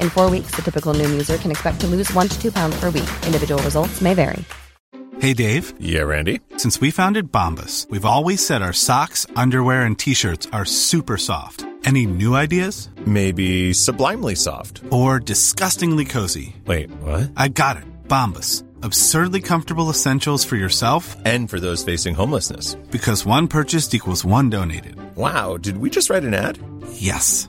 In four weeks, the typical Noom user can expect to lose one to two pounds per week. Individual results may vary. Hey, Dave. Yeah, Randy. Since we founded Bombus, we've always said our socks, underwear, and t shirts are super soft. Any new ideas? Maybe sublimely soft. Or disgustingly cozy. Wait, what? I got it. Bombus. Absurdly comfortable essentials for yourself And for those facing homelessness. because one purchased equals one donated. Wow, did we just write an ad? Yes.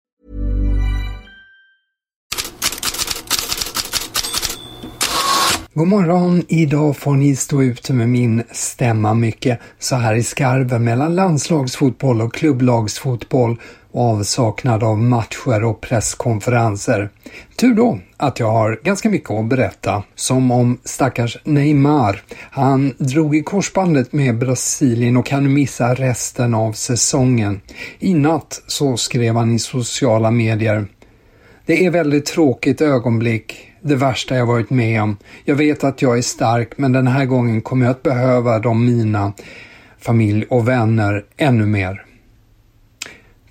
God morgon! Idag får ni stå ute med min stämma mycket så här i skarven mellan landslagsfotboll och klubblagsfotboll och avsaknad av matcher och presskonferenser. Tur då att jag har ganska mycket att berätta, som om stackars Neymar. Han drog i korsbandet med Brasilien och kan missa resten av säsongen. I natt så skrev han i sociala medier det är väldigt tråkigt ögonblick, det värsta jag varit med om. Jag vet att jag är stark, men den här gången kommer jag att behöva de mina, familj och vänner ännu mer.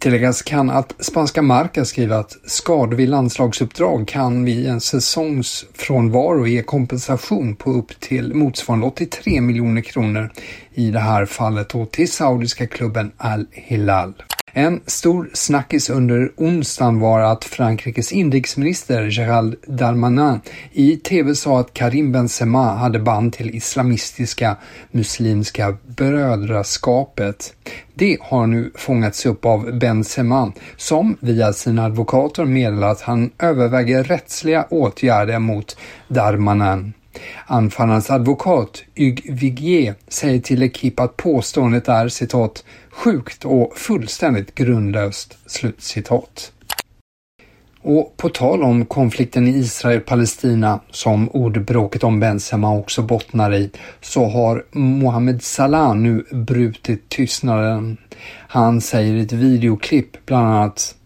Tilläggas kan att spanska Marca skriver att skador vid landslagsuppdrag kan vid en säsongsfrånvaro ge kompensation på upp till motsvarande 83 miljoner kronor i det här fallet och till saudiska klubben Al Hilal. En stor snackis under onsdagen var att Frankrikes inrikesminister Gérald Darmanin i tv sa att Karim Benzema hade band till islamistiska muslimska brödraskapet. Det har nu fångats upp av Benzema som via sina advokater meddelat att han överväger rättsliga åtgärder mot Darmanin. Anfallarens advokat Hugues Vigier säger till Ekip att påståendet är citat sjukt och fullständigt grundlöst. Slutcitat. Och på tal om konflikten i Israel-Palestina, som ordbråket om Benzema också bottnar i, så har Mohamed Salah nu brutit tystnaden. Han säger i ett videoklipp bland annat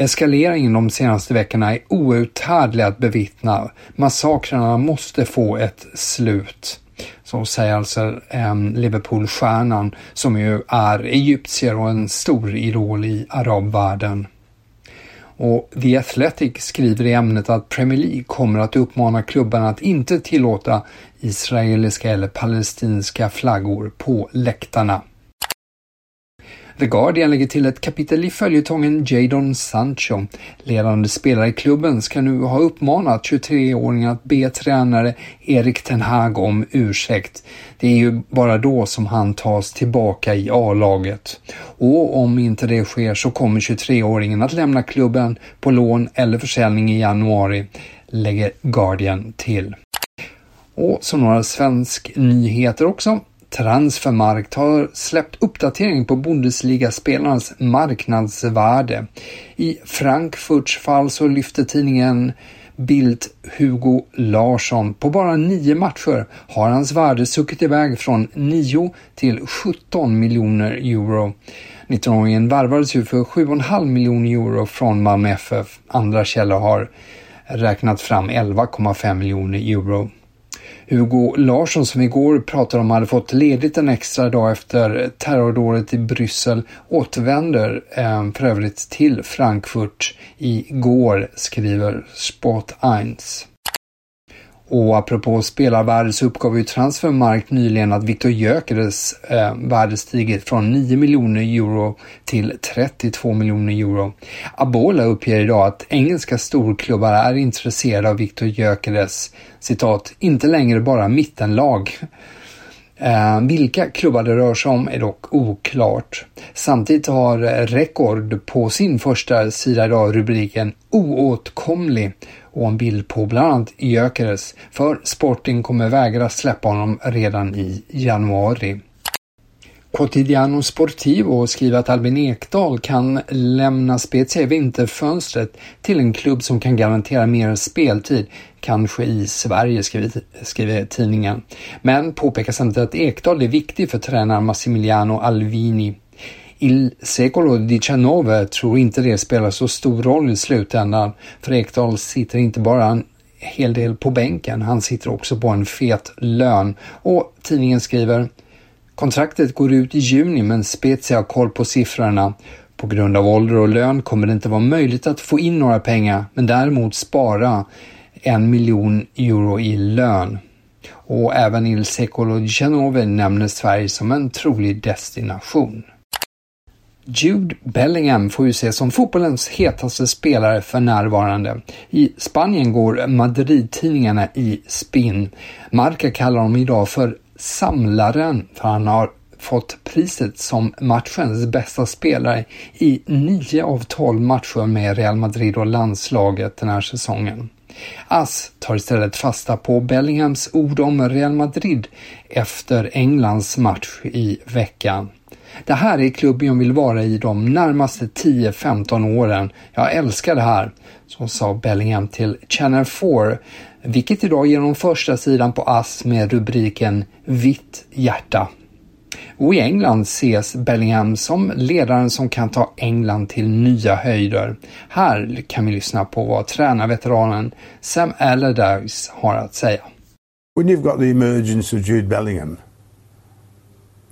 Eskaleringen de senaste veckorna är outhärdlig att bevittna. Massakrerna måste få ett slut. Så säger alltså eh, Liverpool-stjärnan som ju är egyptier och en stor idol i arabvärlden. Och The Athletic skriver i ämnet att Premier League kommer att uppmana klubbarna att inte tillåta israeliska eller palestinska flaggor på läktarna. The Guardian lägger till ett kapitel i följetongen Jadon Sancho. Ledande spelare i klubben ska nu ha uppmanat 23-åringen att be tränare Erik Ten Hag om ursäkt. Det är ju bara då som han tas tillbaka i A-laget. Och om inte det sker så kommer 23-åringen att lämna klubben på lån eller försäljning i januari, lägger Guardian till. Och så några svensk nyheter också. Transfermarkt har släppt uppdatering på Bundesliga-spelarnas marknadsvärde. I Frankfurts fall så lyfter tidningen Bild Hugo Larsson. På bara nio matcher har hans värde suckit iväg från 9 till 17 miljoner euro. 19-åringen värvades ju för 7,5 miljoner euro från Malmö FF. Andra källor har räknat fram 11,5 miljoner euro. Hugo Larsson som igår pratade om hade fått ledigt en extra dag efter terrordådet i Bryssel återvänder eh, för övrigt till Frankfurt igår, skriver Sport 1. Och apropå spelarvärde så uppgav ju Transfermarkt nyligen att Viktor Gyökeres eh, värde stigit från 9 miljoner euro till 32 miljoner euro. Abola uppger idag att engelska storklubbar är intresserade av Viktor Gyökeres citat, inte längre bara mittenlag. Eh, vilka klubbar det rör sig om är dock oklart. Samtidigt har eh, Rekord på sin första sida idag rubriken oåtkomlig och en bild på bland annat Gyökeres, för Sporting kommer vägra släppa honom redan i januari. Quotidiano Sportivo skriver att Albin Ekdal kan lämna Spezia i vinterfönstret till en klubb som kan garantera mer speltid, kanske i Sverige, skriver, skriver tidningen. Men påpekar samtidigt att Ekdal är viktig för tränaren Massimiliano Alvini. Il Secolo XIX tror inte det spelar så stor roll i slutändan, för Ekdal sitter inte bara en hel del på bänken, han sitter också på en fet lön. Och tidningen skriver Kontraktet går ut i juni men Spezia har koll på siffrorna. På grund av ålder och lön kommer det inte vara möjligt att få in några pengar men däremot spara en miljon euro i lön. Och även Il Secolo Genove nämner Sverige som en trolig destination. Jude Bellingham får ju ses som fotbollens hetaste spelare för närvarande. I Spanien går Madrid-tidningarna i spinn. Marca kallar honom idag för samlaren för han har fått priset som matchens bästa spelare i nio av tolv matcher med Real Madrid och landslaget den här säsongen. Ass tar istället fasta på Bellinghams ord om Real Madrid efter Englands match i veckan. Det här är klubben jag vill vara i de närmaste 10-15 åren. Jag älskar det här, så sa Bellingham till Channel 4, vilket idag ger genom första sidan på ASS med rubriken Vitt hjärta. Och i England ses Bellingham som ledaren som kan ta England till nya höjder. Här kan vi lyssna på vad tränarveteranen Sam Allardyce har att säga. When you've got the emergence of Jude Bellingham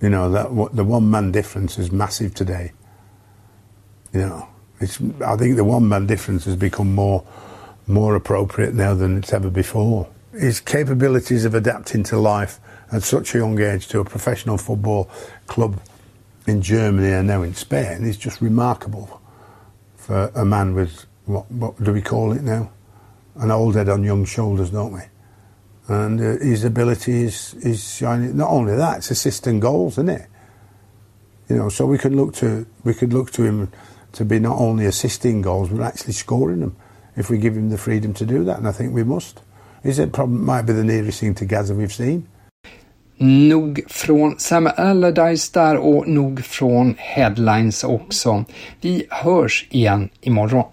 You know that the one man difference is massive today. You know, it's. I think the one man difference has become more more appropriate now than it's ever before. His capabilities of adapting to life at such a young age to a professional football club in Germany and now in Spain is just remarkable for a man with what, what do we call it now? An old head on young shoulders, don't we? And uh, his ability is is shining. Not only that, it's assisting goals, isn't it? You know, so we could look to we could look to him to be not only assisting goals but actually scoring them if we give him the freedom to do that, and I think we must. Is it probably might be the nearest thing to Gaza we've seen. Nog från Sam Allardyce där och nog från Headlines också. Vi hörs igen imorgon.